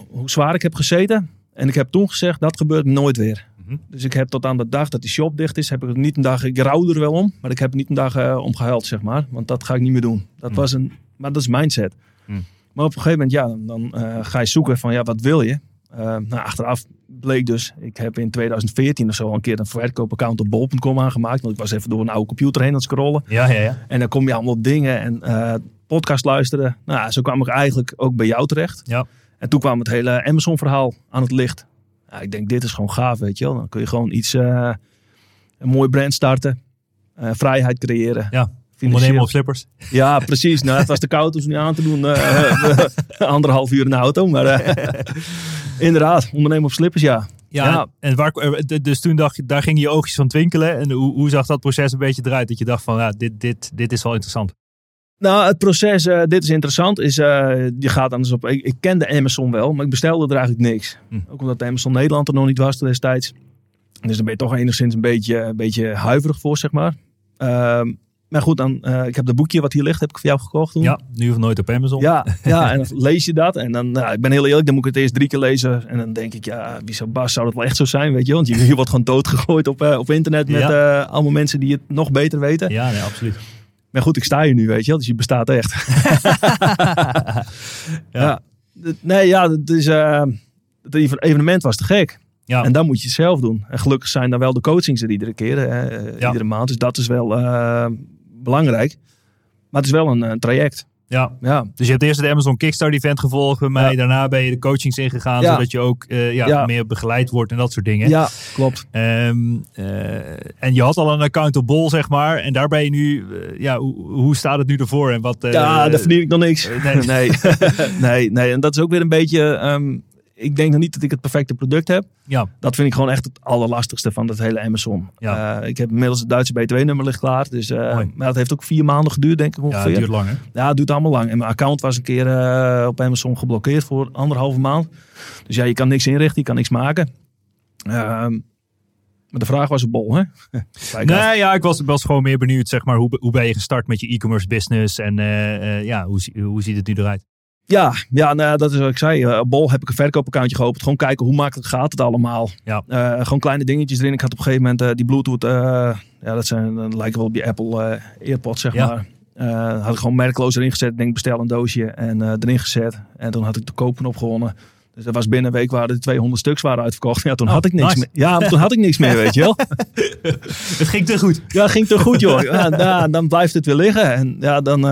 hoe zwaar ik heb gezeten. En ik heb toen gezegd, dat gebeurt nooit weer. Mhm. Dus ik heb tot aan de dag dat die shop dicht is, heb ik niet een dag, ik rouw er wel om, maar ik heb niet een dag uh, om gehuild, zeg maar. Want dat ga ik niet meer doen. Dat Mhm. was een, maar dat is mindset. Mhm. Maar op een gegeven moment, ja, dan uh, ga je zoeken van, ja, wat wil je? Uh, nou, achteraf bleek dus, ik heb in 2014 of zo een keer een verkoopaccount op bol.com aangemaakt. Want ik was even door een oude computer heen aan het scrollen. Ja, ja, ja. En dan kom je allemaal op dingen en uh, podcast luisteren. Nou, zo kwam ik eigenlijk ook bij jou terecht. Ja. En toen kwam het hele Amazon verhaal aan het licht. Ja, ik denk, dit is gewoon gaaf, weet je wel. Dan kun je gewoon iets, uh, een mooi brand starten. Uh, vrijheid creëren. Ja, ondernemen op slippers. Ja, precies. Nou, het was te koud om ze niet aan te doen. Uh, anderhalf uur in de auto. Maar inderdaad, ondernemen op slippers, ja. Ja, ja. En waar, dus toen dacht je, daar gingen je oogjes van twinkelen. En hoe, hoe zag dat proces een beetje eruit? Dat je dacht van, ja, dit, dit, dit is wel interessant. Nou, het proces, uh, dit is interessant, is uh, je gaat anders op. Ik, ik kende Amazon wel, maar ik bestelde er eigenlijk niks. Hm. Ook omdat Amazon Nederland er nog niet was destijds. Dus dan ben je toch enigszins een beetje, een beetje huiverig voor, zeg maar. Uh, maar goed, dan, uh, ik heb dat boekje wat hier ligt, heb ik voor jou gekocht toen. Ja, nu of nooit op Amazon. Ja, ja en dan lees je dat. En dan, nou, ik ben heel eerlijk, dan moet ik het eerst drie keer lezen. En dan denk ik, ja, wie zou Bas, zou dat wel echt zo zijn, weet je? Want je, je wordt gewoon doodgegooid op, op internet met ja. allemaal mensen die het nog beter weten. Ja, nee, absoluut. Maar goed, ik sta hier nu, weet je wel. Dus je bestaat echt. ja. ja. Nee, ja, het, is, uh, het evenement was te gek. Ja. En dan moet je het zelf doen. En gelukkig zijn dan wel de coachings er iedere keer, ja. iedere maand. Dus dat is wel uh, belangrijk. Maar het is wel een, een traject. Ja. ja, dus je hebt eerst het Amazon Kickstart event gevolgd bij mij. Ja. Daarna ben je de coachings ingegaan, ja. zodat je ook uh, ja, ja, meer begeleid wordt en dat soort dingen. Ja, klopt. Um, uh, en je had al een account op Bol, zeg maar. En daar ben je nu, uh, ja, hoe, hoe, staat het nu ervoor? En wat, ja, daar verdien ik nog niks. Nee. nee. nee, nee. En dat is ook weer een beetje... Um, ik denk nog niet dat ik het perfecte product heb. Ja. Dat vind ik gewoon echt het allerlastigste van het hele Amazon. Ja. Uh, ik heb inmiddels het Duitse BTW-nummer ligt klaar. Dus, uh, maar dat heeft ook vier maanden geduurd, denk ik ongeveer. Ja, het duurt lang hè? Ja, het duurt allemaal lang. En mijn account was een keer uh, op Amazon geblokkeerd voor anderhalve maand. Dus ja, je kan niks inrichten, je kan niks maken. maar de vraag was een bol, hè? nee, ja, ik was, was gewoon meer benieuwd, zeg maar, hoe, hoe ben je gestart met je e-commerce business? En ja, hoe, hoe ziet het nu eruit? Ja, ja nou, dat is wat ik zei. Uh, op Bol heb ik een verkoopaccountje geopend. Gewoon kijken hoe makkelijk gaat het allemaal. Ja. Uh, gewoon kleine dingetjes erin. Ik had op een gegeven moment uh, die Bluetooth. ja, dat zijn, dat lijken wel op die Apple AirPods, zeg ja. maar. had ik gewoon merkloos erin gezet. Ik denk bestel een doosje en erin gezet. En toen had ik de kopen opgewonnen. Dus dat was binnen een week waren de 200 stuks waren uitverkocht. Ja, toen oh, had ik niks nice. meer. Ja, toen had ik niks meer, weet je wel. het ging te goed. Ja, het ging te goed, joh. Ja, ja, dan blijft het weer liggen. En ja, dan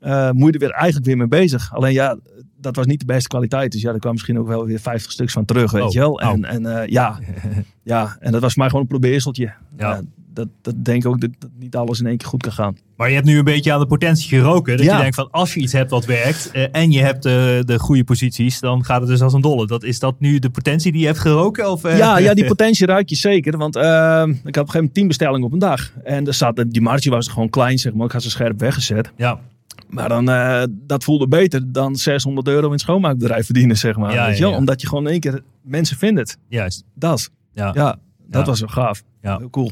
uh, moet je er weer eigenlijk weer mee bezig. Alleen ja, dat was niet de beste kwaliteit. Dus ja, er kwam misschien ook wel weer 50 stuks van terug, weet oh, je wel. En, oh. en uh, ja, ja, en dat was mij gewoon een probeerseltje. Ja. Uh, dat, dat denk ik ook dat, dat, niet alles in één keer goed kan gaan. Maar je hebt nu een beetje aan de potentie geroken. Dat Ja. je denkt van als je iets hebt wat werkt uh, en je hebt uh, de goede posities, dan gaat het dus als een dolle. Dat, is dat nu de potentie die je hebt geroken? Of, uh... Ja, ja, die potentie ruik je zeker. Want ik had op een gegeven moment 10 bestellingen op een dag. En er zat, die marge was gewoon klein, zeg maar. Ik had ze scherp weggezet. Ja. Maar dan, eh, dat voelde beter dan 600 euro in het schoonmaakbedrijf verdienen, zeg maar. Ja, weet je ja, ja. Omdat je gewoon in één keer, mensen vinden het. Juist. Dat. Ja. Ja, dat Ja. was wel gaaf. Ja. Heel cool.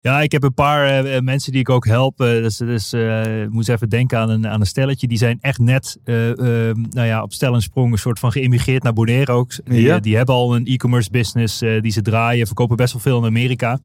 Ja, ik heb een paar eh, eh, mensen die ik ook help. dus dus ik moest even denken aan een, aan een stelletje. Die zijn echt net eh, eh, nou ja, op stel en sprong een soort van geïmigreerd naar Bonaire ook. Die, Ja. die hebben al een e-commerce business die ze draaien. Verkopen best wel veel in Amerika.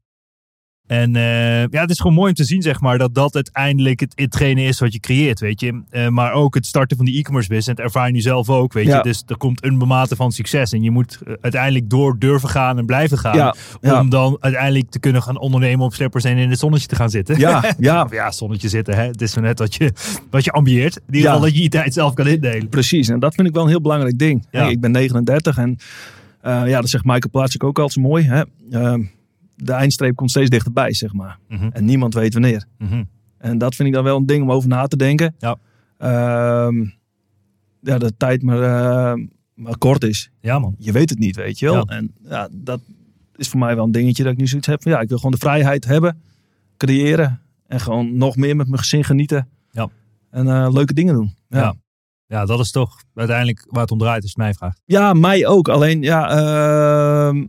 En eh, ja, het is gewoon mooi om te zien, zeg maar, dat dat uiteindelijk het, hetgene is wat je creëert, weet je. Eh, maar ook het starten van die e-commerce business, dat ervaar je nu zelf ook, weet Ja. je. Dus er komt een mate van succes en je moet eh, uiteindelijk door durven gaan en blijven gaan. Ja, ja. Om dan uiteindelijk te kunnen gaan ondernemen op slippers en in het zonnetje te gaan zitten. Ja, ja, Of ja, zonnetje zitten, hè. Het is zo net wat je, wat je ambieert. In ieder geval dat je je tijd zelf kan indelen. precies. En dat vind ik wel een heel belangrijk ding. Hey, ik ben 39 en ja, dat zegt Michael Plaatschik ook altijd mooi. Hè? De eindstreep komt steeds dichterbij, zeg maar. Mhm, En niemand weet wanneer. mhm. En dat vind ik dan wel een ding om over na te denken. Ja. Ehm, ja, de tijd maar, eh, maar kort is. Ja, man. Je weet het niet, weet je wel. Ja. En ja, dat is voor mij wel een dingetje dat ik nu zoiets heb. Van, ja, ik wil gewoon de vrijheid hebben, creëren. En gewoon nog meer met mijn gezin genieten. Ja. En eh, leuke dingen doen. Ja. Ja. Ja, dat is toch uiteindelijk waar het om draait, als je het mij vraagt. Ja, mij ook. Alleen, ja, ehm,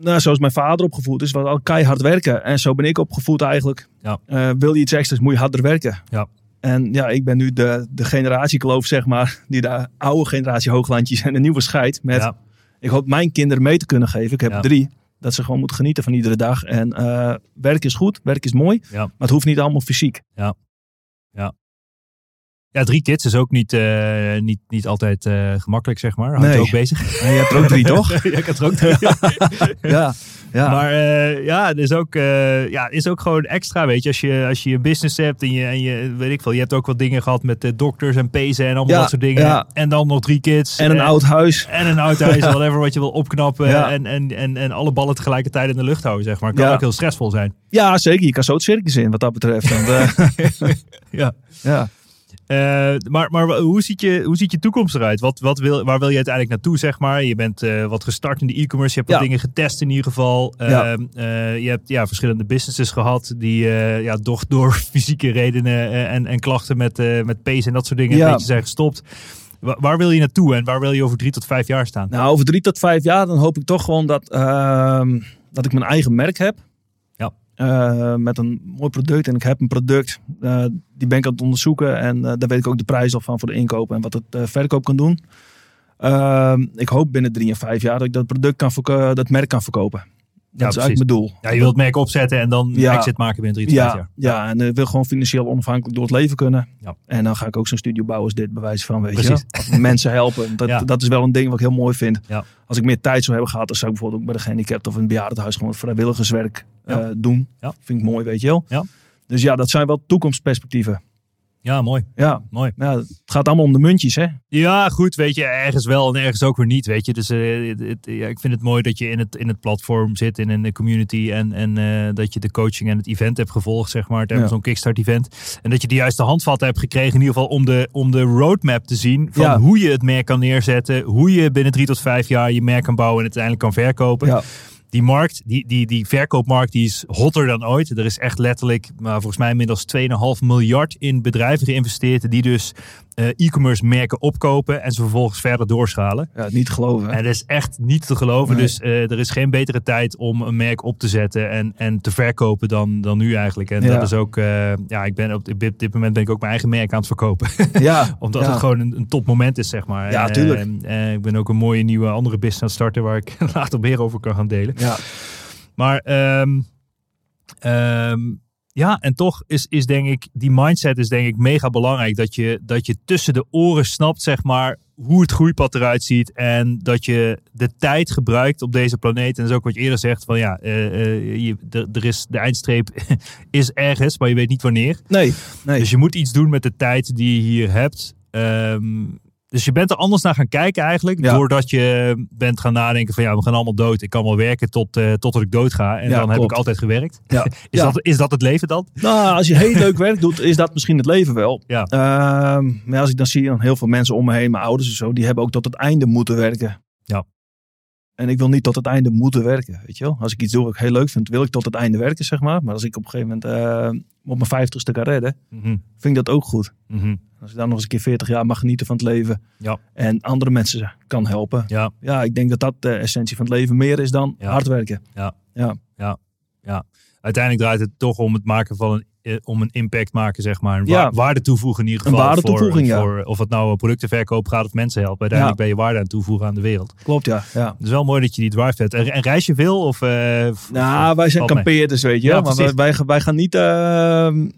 nou, zoals mijn vader opgevoed is, was al keihard werken. En zo ben ik opgevoed eigenlijk. Ja. Eh, wil je iets extra's, moet je harder werken. Ja. En ja, ik ben nu de, de generatiekloof, zeg maar, die de oude generatie hooglandjes en de nieuwe scheid. Met, Ja. ik hoop mijn kinderen mee te kunnen geven. Ik heb Ja. drie. Dat ze gewoon moeten genieten van iedere dag. En eh, werk is goed, werk is mooi. Ja. Maar het hoeft niet allemaal fysiek. Ja, drie kids is ook niet, eh, niet, niet altijd eh, gemakkelijk, zeg maar. Houdt Nee. je ook bezig. En je hebt er ook drie, toch? ja, ik heb er ook drie. Ja. ja. Maar eh, ja, het is ook, ja, is ook gewoon extra, weet je. Als je, als je een business hebt en je, en je, weet ik veel, je hebt ook wat dingen gehad met dokters en pezen en allemaal Ja, dat soort dingen. ja. En dan nog drie kids. en een oud huis. En een oud huis, whatever wat je wil opknappen. Ja. En, en, en, en alle ballen tegelijkertijd in de lucht houden, zeg maar. Kan Ja. ook heel stressvol zijn. Ja, zeker. Je kan zo het circus in wat dat betreft. Want, Ja. ja. Eh, maar maar hoe, ziet je, hoe ziet je toekomst eruit? Wat, wat wil, waar wil je uiteindelijk naartoe, zeg maar? Je bent eh, wat gestart in de e-commerce. Je hebt wat Ja. dingen getest in ieder geval. Ja. Ehm, eh, je hebt ja, verschillende businesses gehad die ja, toch door fysieke redenen en, en klachten met, met pees en dat soort dingen Ja. een beetje zijn gestopt. Wa- waar wil je naartoe en waar wil je over drie tot vijf jaar staan? Nou, over drie tot vijf jaar dan hoop ik toch gewoon dat, ehm, dat ik mijn eigen merk heb. Eh, met een mooi product. En ik heb een product, eh, die ben ik aan het onderzoeken. En eh, daar weet ik ook de prijs al van voor de inkoop en wat het verkoop kan doen. Ehm, ik hoop binnen drie en vijf jaar dat ik dat product kan dat merk kan verkopen. Dat is precies. eigenlijk mijn doel. Ja, je wilt het merk opzetten en dan Ja. exit maken binnen drie Ja, jaar. ja, en ik wil gewoon financieel onafhankelijk door het leven kunnen. Ja. En dan ga ik ook zo'n studio bouwen als dit, bewijs van, weet Precies. je. Mensen helpen. Dat, Ja. dat is wel een ding wat ik heel mooi vind. Ja. Als ik meer tijd zou hebben gehad, dan zou ik bijvoorbeeld ook bij de gehandicapten of in het bejaardenhuis gewoon vrijwilligerswerk Ja. eh, doen. Ja. Vind ik mooi, weet je wel. Ja. Dus ja, dat zijn wel toekomstperspectieven. Ja, mooi. Ja, mooi. ja het gaat allemaal om de muntjes, hè? Ja, goed, weet je, ergens wel en ergens ook weer niet, weet je. Dus eh, het- het- ja, ik vind het mooi dat je in het, in het platform zit, in, de community en, en eh, dat je de coaching en het event hebt gevolgd, zeg maar, het Ja. zo'n kickstart event. En dat je de juiste handvatten hebt gekregen, in ieder geval om de, om de roadmap te zien van Ja. hoe je het merk kan neerzetten, hoe je binnen drie tot vijf jaar je merk kan bouwen en het uiteindelijk kan verkopen. Die markt, die, die, die verkoopmarkt, die is hotter dan ooit. Er is echt letterlijk, maar volgens mij inmiddels 2,5 miljard in bedrijven geïnvesteerd. Die dus e-commerce merken opkopen en ze vervolgens verder doorschalen. Ja, niet geloven. En dat is echt niet te geloven. Nee. Dus eh, er is geen betere tijd om een merk op te zetten en, en te verkopen dan, dan nu eigenlijk. En Ja. dat is ook, eh, ja, ik ben op dit, dit moment ben ik ook mijn eigen merk aan het verkopen. Ja, Omdat ja. het gewoon een, een topmoment is, zeg maar. Ja, En, tuurlijk. eh, eh, ik ben ook een mooie nieuwe andere business aan het starten waar ik later meer over kan gaan delen. Ja, Maar ehm, ja, en toch is, is denk ik, die mindset is denk ik mega belangrijk. Dat je, dat je tussen de oren snapt, zeg maar, hoe het groeipad eruit ziet. En dat je de tijd gebruikt op deze planeet. En dat is ook wat je eerder zegt, van ja, eh, eh, je, er, er is, de eindstreep is ergens, maar je weet niet wanneer. nee, nee. Dus je moet iets doen met de tijd die je hier hebt. Ehm, dus je bent er anders naar gaan kijken eigenlijk. Ja. Doordat je bent gaan nadenken van ja, we gaan allemaal dood. Ik kan wel werken tot, eh totdat ik dood ga. En Ja, dan heb ik altijd gewerkt. Ja. Is, dat, is dat het leven dan? Nou, als je heel leuk werk doet, is dat misschien het leven wel. Ja. Ehm, maar als ik dan zie dan heel veel mensen om me heen, mijn ouders en zo, die hebben ook tot het einde moeten werken. Ja. En ik wil niet tot het einde moeten werken, weet je wel. Als ik iets doe wat ik heel leuk vind, wil ik tot het einde werken, zeg maar. Maar als ik op een gegeven moment uh, op mijn vijftigste kan redden, Mhm. vind ik dat ook goed. Mhm. Als ik dan nog eens een keer 40 jaar mag genieten van het leven Ja. en andere mensen kan helpen. Ja. Ja, ik denk dat dat de essentie van het leven meer is dan Ja. hard werken. Uiteindelijk draait het toch om het maken van een, eh, om een impact maken, zeg maar. Een wa- Ja. waarde toevoegen in ieder Een geval. voor- ja. voor, Of het nou productenverkoop gaat of mensen helpen. Uiteindelijk ben je waarde aan toevoegen aan de wereld. Klopt, ja. ja. Het is wel mooi dat je die drive hebt. En, en reis je veel? Of, eh, Nou, wij zijn kampeerders, weet je. Maar wij, wij, gaan- wij gaan niet... ehm,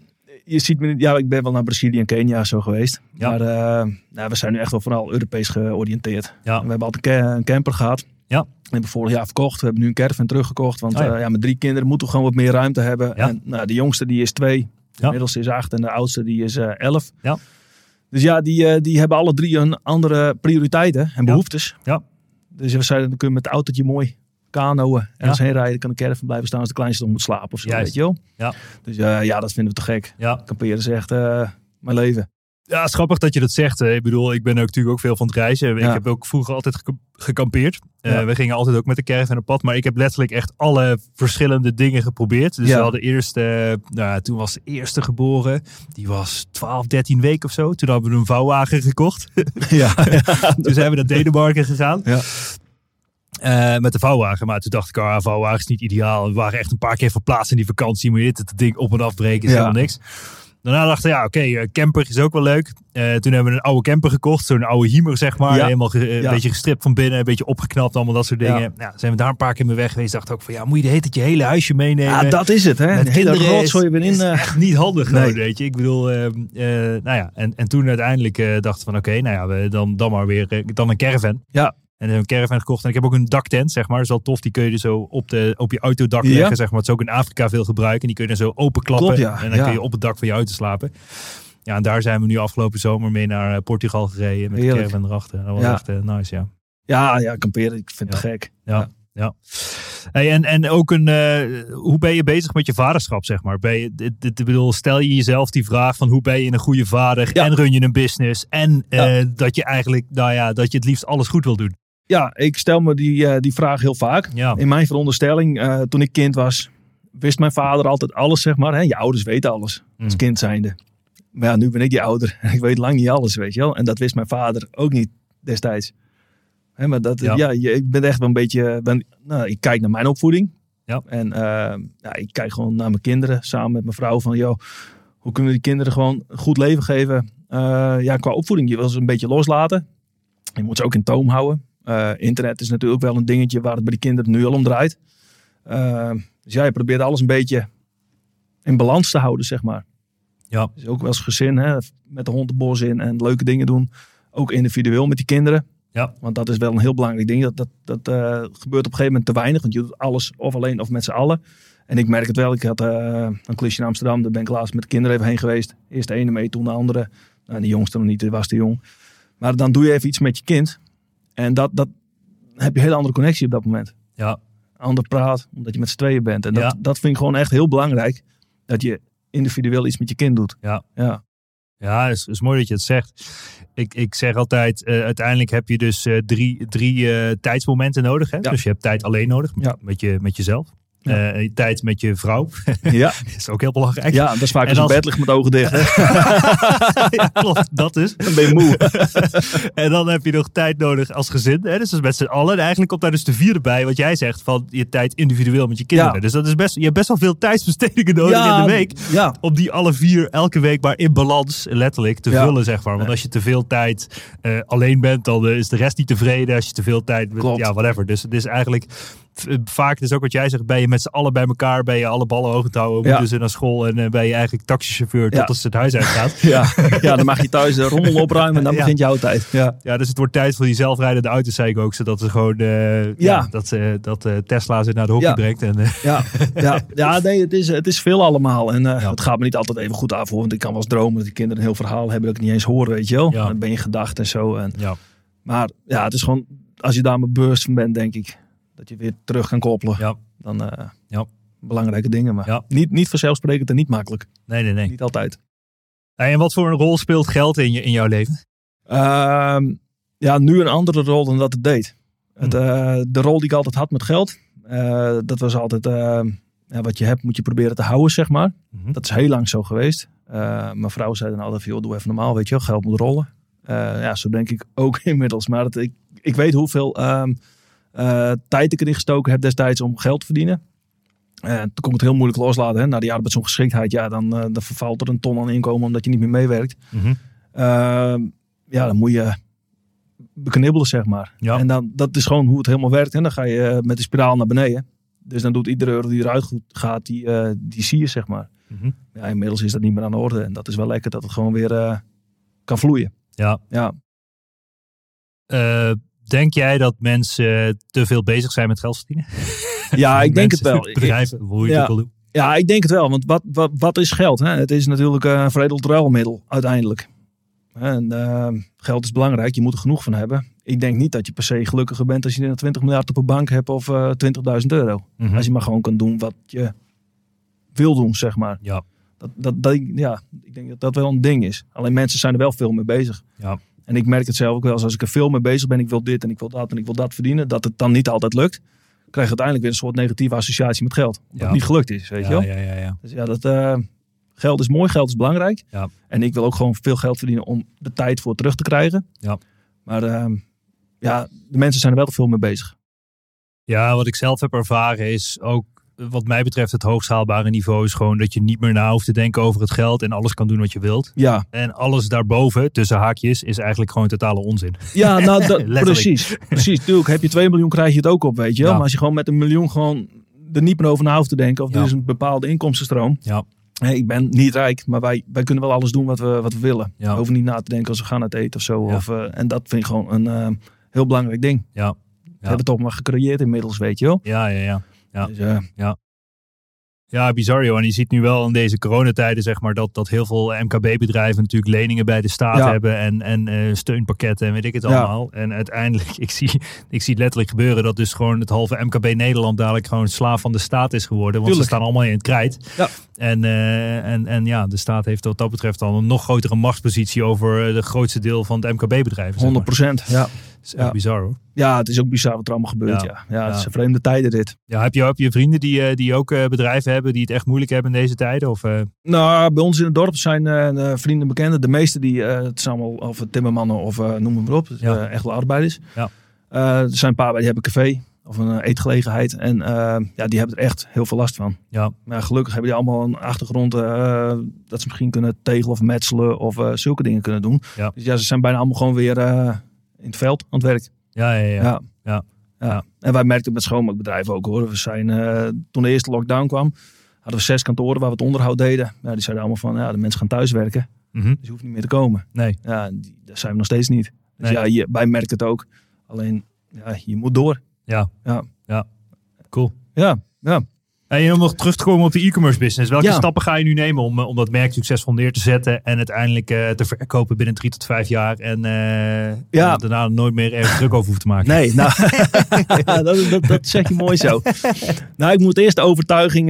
je ziet me niet... Ja, ik ben wel naar Brazilië en Kenia zo geweest. Ja. Maar eh, nou, we zijn nu echt wel vooral Europees georiënteerd. Ja. We hebben altijd een camper gehad. Ja. We hebben vorig jaar verkocht. We hebben nu een caravan teruggekocht. Want Oh ja. eh, ja, met drie kinderen moeten we gewoon wat meer ruimte hebben. Ja. En nou, de jongste die is twee. De Ja. middelste is acht. En de oudste die is eh, elf. Ja. Dus ja, die, eh, die hebben alle drie een andere prioriteiten en behoeftes. Ja. Dus we zeiden, dan kun je met het autootje mooi kanoën. En als heen rijden, kan de caravan blijven staan als de kleinste nog moet slapen of zo, Juist. weet je wel. Ja. Dus ja, dat vinden we te gek. ja. Kamperen is echt mijn leven. Ja, het is grappig dat je dat zegt. Ik bedoel, ik ben ook natuurlijk ook veel van het reizen. Ik Ja. heb ook vroeger altijd gekampeerd. Eh, we gingen altijd ook met de caravan op pad. Maar ik heb letterlijk echt alle verschillende dingen geprobeerd. Dus Ja. we hadden eerst, eh, nou, toen was de eerste geboren. Die was 12, 13 weken of zo. Toen hadden we een vouwwagen gekocht. ja. toen zijn we naar Denemarken gegaan. Ja. Eh, met de vouwwagen. Maar toen dacht ik, ah, vouwwagen is niet ideaal. We waren echt een paar keer verplaatst in die vakantie. Moet je dit het ding op en afbreken, is helemaal niks. Daarna dachten we, ja, oké, eh, camper is ook wel leuk. Eh, toen hebben we een oude camper gekocht. Zo'n oude Hiemer, zeg maar. Ja. Helemaal ge- een Ja. beetje gestript van binnen. Een beetje opgeknapt, allemaal dat soort dingen. Ja. Nou, zijn we daar een paar keer mee weg geweest. Dacht ook van, ja, moet je de hele tijd je hele huisje meenemen? ja, dat is het. Hè. Met Een hele is- rotzooi erin. is eh, echt niet handig Nee. weet je. Ik bedoel, eh, eh, nou ja. En, en toen uiteindelijk eh, dachten we van, oké, nou ja, we, dan, dan maar weer eh, dan een caravan. Ja. En een caravan gekocht. En ik heb ook een daktent, zeg maar. Dat is wel tof. Die kun je dus zo op, de, op je autodak Ja. leggen, zeg maar. Dat is ook in Afrika veel gebruiken. En die kun je dan zo openklappen. Klopt, ja. En dan Ja. kun je op het dak van je auto slapen. Ja, en daar zijn we nu afgelopen zomer mee naar eh, Portugal gereden. Met Heerlijk. de caravan erachter. Dat was Ja. echt eh, nice, ja. ja, ja, kamperen. Ik vind het gek. Ja. ja. Hey, en, en ook een, eh, hoe ben je bezig met je vaderschap, zeg maar? Ben je, dit, bedoel, stel je jezelf die vraag van hoe ben je een goede vader Ja. en run je een business en dat je eigenlijk, nou ja, dat je het liefst alles goed wil doen. Ja, ik stel me die, eh, die vraag heel vaak. Ja, In mijn veronderstelling, eh, toen ik kind was, wist mijn vader altijd alles, zeg maar. Hè? Je ouders weten alles, als Mm. kind zijnde. Maar ja, nu ben ik die ouder en ik weet lang niet alles, weet je wel. En dat wist mijn vader ook niet destijds. Hè, maar dat, Ja. ja. je, ik ben echt wel een beetje, ben, nou, ik kijk naar mijn opvoeding. Ja. En eh, ja, ik kijk gewoon naar mijn kinderen, samen met mijn vrouw, van joh, hoe kunnen we die kinderen gewoon een goed leven geven? Ja, qua opvoeding, je wil ze een beetje loslaten. Je moet ze ook in toom houden. Eh, internet is natuurlijk wel een dingetje waar het bij de kinderen nu al om draait. Eh, dus ja, je probeert alles een beetje in balans te houden, zeg maar. Ja. Dus ook als gezin, hè, met de hond de bos in en leuke dingen doen. Ook individueel met die kinderen. Ja. Want dat is wel een heel belangrijk ding. Dat, dat, dat eh, gebeurt op een gegeven moment te weinig. Want je doet alles of alleen of met z'n allen. En ik merk het wel. Ik had een klusje in Amsterdam. Daar ben ik laatst met de kinderen even heen geweest. Eerst de ene mee, toen de andere. Nou, de jongste nog niet, die was te jong. Maar dan doe je even iets met je kind. En dat, dat heb je een hele andere connectie op dat moment. ja, Ander praat, omdat je met z'n tweeën bent. En dat, Ja. dat vind ik gewoon echt heel belangrijk. Dat je individueel iets met je kind doet. Ja. ja. ja is, is mooi dat je het zegt. Ik, ik zeg altijd, eh, uiteindelijk heb je dus eh, drie, drie eh, tijdsmomenten nodig. Hè? Ja. Dus je hebt tijd alleen nodig, Ja. met, je, met jezelf. Ja. Eh, tijd met je vrouw, Ja. is ook heel belangrijk. ja, dat is vaak En als je bed ligt met ogen dicht. Ja, klopt, dat is. Dan ben je moe. en dan heb je nog tijd nodig als gezin. Hè? Dus dat is met z'n allen. En eigenlijk komt daar dus de vierde bij, wat jij zegt, van je tijd individueel met je kinderen. Ja. Dus dat is best, je hebt best wel veel tijdsbestedingen nodig in de week. Ja, Om die alle vier elke week maar in balans, letterlijk, te vullen, zeg maar. Want als je te veel tijd eh, alleen bent, dan eh, is de rest niet tevreden. Als je te veel tijd met, ja, whatever. Dus het is eigenlijk vaak, dus ook wat jij zegt, ben je met z'n allen bij elkaar, ben je alle ballen hoog te houden, Ja. moeten ze naar school en eh, ben je eigenlijk taxichauffeur tot als het huis uitgaat. ja. ja, dan mag je thuis de rommel opruimen en dan begint jouw tijd. Ja. Ja, dus het wordt tijd voor die zelfrijdende auto's, zei ik ook. Zodat ze gewoon eh, ja. Dat, eh, dat eh, Tesla ze naar de hockey brengt. En, eh, Ja, ja, ja nee, het is, het is veel allemaal. En eh, het gaat me niet altijd even goed af. hoor. Want ik kan wel eens dromen dat die kinderen een heel verhaal hebben dat ik niet eens hoor, weet je wel. Ja. Dan ben je gedacht en zo. En, ja. maar ja, het is gewoon, als je daar maar bewust van bent, denk ik. Dat je weer terug kan koppelen. Ja. Dan eh, Ja. belangrijke dingen. Maar Ja. niet, niet vanzelfsprekend en niet makkelijk. Nee, nee, nee. Niet altijd. Hey, en wat voor een rol speelt geld in, je, in jouw leven? Ehm, ja, nu een andere rol dan dat het deed. Het, eh, de rol die ik altijd had met geld, eh, dat was altijd eh, ja, wat je hebt moet je proberen te houden, zeg maar. Mhm. Dat is heel lang zo geweest. Mijn vrouw zei dan altijd, joh, doe even normaal, weet je wel, geld moet rollen. Ja, zo denk ik ook inmiddels. Maar het, ik, ik weet hoeveel ehm, eh, tijd ik erin gestoken heb destijds om geld te verdienen. En toen kon ik het heel moeilijk loslaten. Hè. Na die arbeidsongeschiktheid, ja, dan, eh, dan vervalt er een ton aan inkomen omdat je niet meer meewerkt. Mhm. Ehm, ja, dan moet je beknibbelen, zeg maar. Ja. En dan, dat is gewoon hoe het helemaal werkt. En dan ga je met de spiraal naar beneden. Dus dan doet iedere euro die eruit gaat, die, die zie je, zeg maar. Mhm. Ja, inmiddels is dat niet meer aan de orde. En dat is wel lekker dat het gewoon weer kan vloeien. Ja. Ja. Eh, denk jij dat mensen te veel bezig zijn met geld verdienen? Ja, ik denk het wel. Bedrijven, hoe je Ja. het ook wil doen. Ja, ik denk het wel. Want wat, wat, wat is geld? Hè? Het is natuurlijk eh, een veredeld ruilmiddel uiteindelijk. En eh, geld is belangrijk. Je moet er genoeg van hebben. Ik denk niet dat je per se gelukkiger bent als je 20 miljard op een bank hebt of eh 20.000 euro. Mhm. Als je maar gewoon kan doen wat je wil doen, zeg maar. Ja. Dat, dat, dat, ja, ik denk dat dat wel een ding is. Alleen mensen zijn er wel veel mee bezig. Ja. En ik merk het zelf ook wel. eens Als ik er veel mee bezig ben, ik wil dit en ik wil dat en ik wil dat verdienen. Dat het dan niet altijd lukt. Krijg je uiteindelijk weer een soort negatieve associatie met geld. Omdat Ja. het niet gelukt is, weet je wel. Ja, ja, ja, ja. Dus ja, dat, eh, geld is mooi, geld is belangrijk. Ja. En ik wil ook gewoon veel geld verdienen om de tijd voor terug te krijgen. Ja. Maar ehm, ja, de mensen zijn er wel te veel mee bezig. Ja, wat ik zelf heb ervaren is ook, wat mij betreft, het hoogst haalbare niveau is gewoon dat je niet meer na hoeft te denken over het geld en alles kan doen wat je wilt. Ja, En alles daarboven, tussen haakjes, is eigenlijk gewoon totale onzin. ja nou, precies. Precies, tuurlijk. Heb je 2 miljoen, krijg je het ook op, weet je wel. Ja. Maar als je gewoon met een miljoen gewoon er niet meer over na hoeft te denken. Of Ja. er is een bepaalde inkomstenstroom. Ja. Ik ben niet rijk, maar wij, wij kunnen wel alles doen wat we, wat we willen. Ja. We hoeven niet na te denken als we gaan uit eten of zo. Ja. Of, eh, en dat vind ik gewoon een eh, heel belangrijk ding. Ja. We hebben het toch maar gecreëerd inmiddels, weet je wel. Ja, ja, ja. Ja. Dus, eh, Ja, bizar joh. En je ziet nu wel in deze coronatijden zeg maar dat, dat heel veel MKB-bedrijven natuurlijk leningen bij de staat Ja. hebben en, en eh, steunpakketten en weet ik het Ja. allemaal. En uiteindelijk, ik zie, ik zie het letterlijk gebeuren dat dus gewoon het halve MKB Nederland dadelijk gewoon slaaf van de staat is geworden. Want Tuurlijk. ze staan allemaal in het krijt. Ja. En, eh, en, en ja, de staat heeft wat dat betreft al een nog grotere machtspositie over de grootste deel van het MKB-bedrijf. 100 procent, ja. Is echt Ja. bizar hoor. Ja, het is ook bizar wat er allemaal gebeurt, Ja. ja. Ja, het Ja. is een vreemde tijden dit. Ja, heb je, heb je vrienden die, eh, die ook eh, bedrijven hebben die het echt moeilijk hebben in deze tijden? Of, eh, Nou, bij ons in het dorp zijn vrienden bekenden. De meeste die, eh, het zijn allemaal of timmermannen of eh, noem maar op. Dus, Ja. eh, echt wel arbeiders. Ja. Eh, er zijn een paar bij die hebben een café of een eetgelegenheid. En eh, ja, die hebben er echt heel veel last van. ja, Maar gelukkig hebben die allemaal een achtergrond eh, dat ze misschien kunnen tegelen of metselen of eh, zulke dingen kunnen doen. Ja. Dus ja, ze zijn bijna allemaal gewoon weer eh, in het veld aan het werk. ja, ja, ja. Ja. Ja. Ja. En wij merkten het met schoonmaakbedrijven ook hoor. We zijn, eh, toen de eerste lockdown kwam, hadden we zes kantoren waar we het onderhoud deden. Ja, die zeiden allemaal van, ja, de mensen gaan thuiswerken. Mhm. Dus je hoeft niet meer te komen. Nee. Ja, die, daar zijn we nog steeds niet. Dus Nee. ja, je, wij merken het ook. Alleen, ja, je moet door. Ja. Ja. Ja. Cool. Ja, ja. En om nog terug te komen op de e-commerce business. Welke Ja. stappen ga je nu nemen om, eh, om dat merk succesvol neer te zetten en uiteindelijk eh, te verkopen binnen drie tot vijf jaar en eh, Ja. daarna nooit meer ergens druk over hoeven te maken? Nee, nou, dat, dat, dat zeg je mooi zo. Nou, ik moet eerst de overtuiging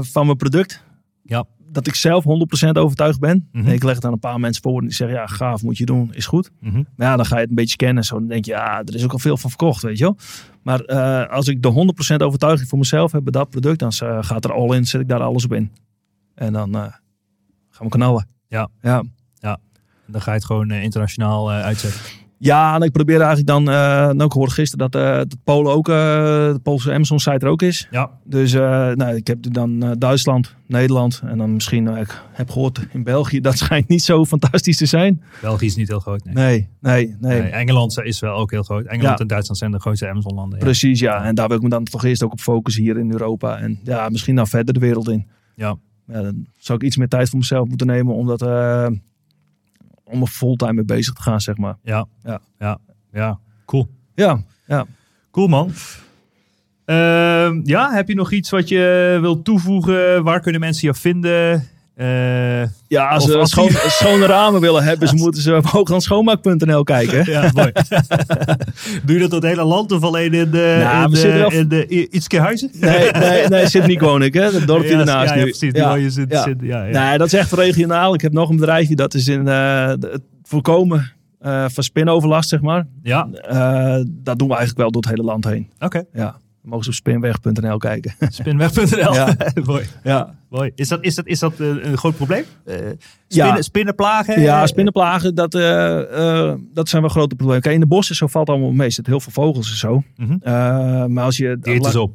van mijn product. Ja. Dat ik zelf 100% overtuigd ben. Mhm. En ik leg het aan een paar mensen voor en die zeggen, ja, gaaf, moet je doen, is goed. Mhm. Maar ja, dan ga je het een beetje scannen. Zo, dan denk je, ja, er is ook al veel van verkocht, weet je wel. Maar eh, als ik de 100% overtuiging voor mezelf heb bij dat product, dan eh, gaat er al in, zet ik daar alles op in. En dan eh, gaan we knallen. Ja. Ja. Dan ga je het gewoon internationaal uitzetten. Ja, en ik probeer eigenlijk dan, eh nou, ik hoorde gisteren dat, eh dat Polen ook, eh, de Poolse Amazon site er ook is. Ja. Dus nou, ik heb dan Duitsland, Nederland en dan misschien, ik heb gehoord in België, dat schijnt niet zo fantastisch te zijn. België is niet heel groot. Nee. Nee, nee, nee. Nee, Engeland is wel ook heel groot. Engeland Ja. en Duitsland zijn de grootste Amazon-landen. Ja. Precies, ja. En daar wil ik me dan toch eerst ook op focussen hier in Europa. En ja, misschien dan verder de wereld in. Ja. Ja, dan zou ik iets meer tijd voor mezelf moeten nemen om dat, eh, om er fulltime mee bezig te gaan, zeg maar. Ja. Ja. Ja. Ja. Cool. Ja, ja. Cool man. Ehm, ja, heb je nog iets wat je wilt toevoegen? Waar kunnen mensen je vinden? Eh, Ja, als ze schoon, schone ramen willen hebben, ze moeten ze op hooglandschoonmaak.nl kijken. ja, mooi. Doe je dat het hele land of alleen in de, Nou, in de, in de I- Ietske Huizen? Nee, nee, nee, zit niet woon ik, hè. Het dorpje ja, ernaast ja, ja, nu. precies. Ja, Ja, zit, ja. zit- ja, ja. Nee, dat is echt regionaal. Ik heb nog een bedrijfje, dat is in eh, het voorkomen eh, van spinoverlast, zeg maar. Ja, dat doen we eigenlijk wel door het hele land heen. oké. Ja. Mogen ze op spinweg.nl kijken. Spinweg.nl. Ja. Mooi. ja. Mooi. Is dat, is dat, is dat eh, een groot probleem? Eh Ja. spinnen, Spinnenplagen? ja, spinnenplagen, dat, eh, eh, dat zijn wel grote problemen. Kijk, in de bossen zo valt allemaal mee. Er zitten heel veel vogels en zo. Mhm. Eh, maar als je... Die eten ze op.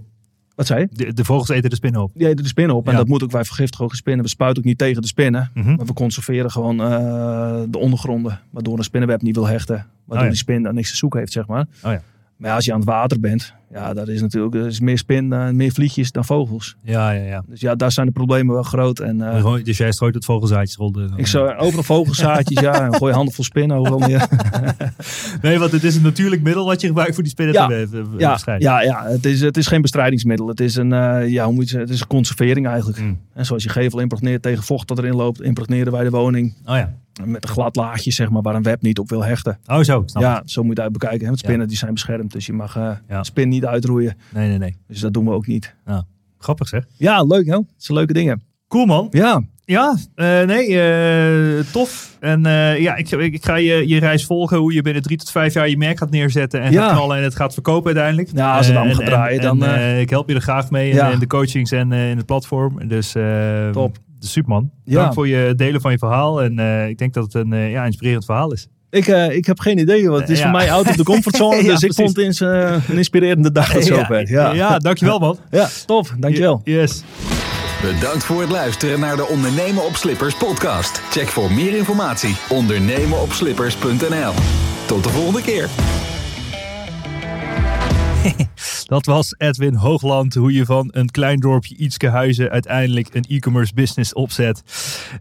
Wat zei je? De, de vogels eten de spinnen op. Die eten de spinnen op. En Ja. dat moet ook, wij vergiftigen ook spinnen. We spuiten ook niet tegen de spinnen. Mhm. Maar we conserveren gewoon eh, de ondergronden. Waardoor een spinnenweb niet wil hechten. Waardoor Oh ja. die spin dan niks te zoeken heeft, zeg maar. Oh ja. Maar ja, als je aan het water bent, ja, dat is natuurlijk er is meer spin, eh, meer vliegjes dan vogels. Ja, ja, ja. Dus ja, daar zijn de problemen wel groot. En Gewoon- Dus jij strooit het vogelzaadjes rond. ik zou overal vogelzaadjes, ja, en gooi handen vol spinnen overal neer. Nee, want het is een natuurlijk middel wat je gebruikt voor die spinnen Ja. te Ja, ja, ja het, is, het is geen bestrijdingsmiddel. Het is een, eh, ja, hoe moet je het is een conservering eigenlijk. Mm. En zoals je gevel impregneert tegen vocht dat erin loopt, impregneren wij de woning. Oh ja. Met een glad laagje, zeg maar, waar een web niet op wil hechten. Oh zo, snap ja, zo moet je het uit bekijken. Hè? Want Ja. spinnen die zijn beschermd, dus je mag Ja. spin niet uitroeien. Nee, nee, nee. Dus dat doen we ook niet. Grappig zeg. Ja, leuk hè? Dat zijn leuke dingen. Cool man. Ja, Ja, eh, nee, eh, tof. En ja, ik, ik, ik ga je, je reis volgen. Hoe je binnen drie tot vijf jaar je merk gaat neerzetten. En Ja. gaat knallen en het gaat verkopen uiteindelijk. Ja, als het allemaal gaat draaien, en- dan, en, ik help je er graag mee in, Ja. in de coachings en in het platform. Dus eh, Top. Super man. Ja. Dank voor je delen van je verhaal. En eh, ik denk dat het een eh, ja, inspirerend verhaal is. ik, eh, ik heb geen idee. Want het is Ja. voor mij out of de comfortzone. Ja, dus ik vond het eens, een inspirerende dag tot zover. Ja, ja, dankjewel man. ja top. Dankjewel. Yes. Bedankt voor het luisteren naar de Ondernemen op Slippers podcast. Check voor meer informatie ondernemenopslippers.nl. Tot de volgende keer. Dat was Edwin Hoogland. Hoe je van een klein dorpje Ietske Huizen uiteindelijk een e-commerce business opzet.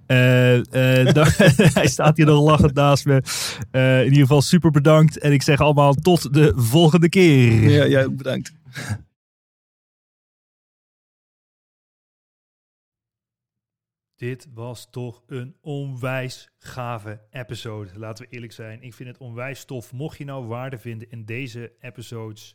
Eh, eh, da- hij staat hier nog lachend naast me. Eh, in ieder geval super bedankt. En ik zeg allemaal tot de volgende keer. Ja, jij ook bedankt. Dit was toch een onwijs gave episode. Laten we eerlijk zijn. Ik vind het onwijs tof. Mocht je nou waarde vinden in deze episodes,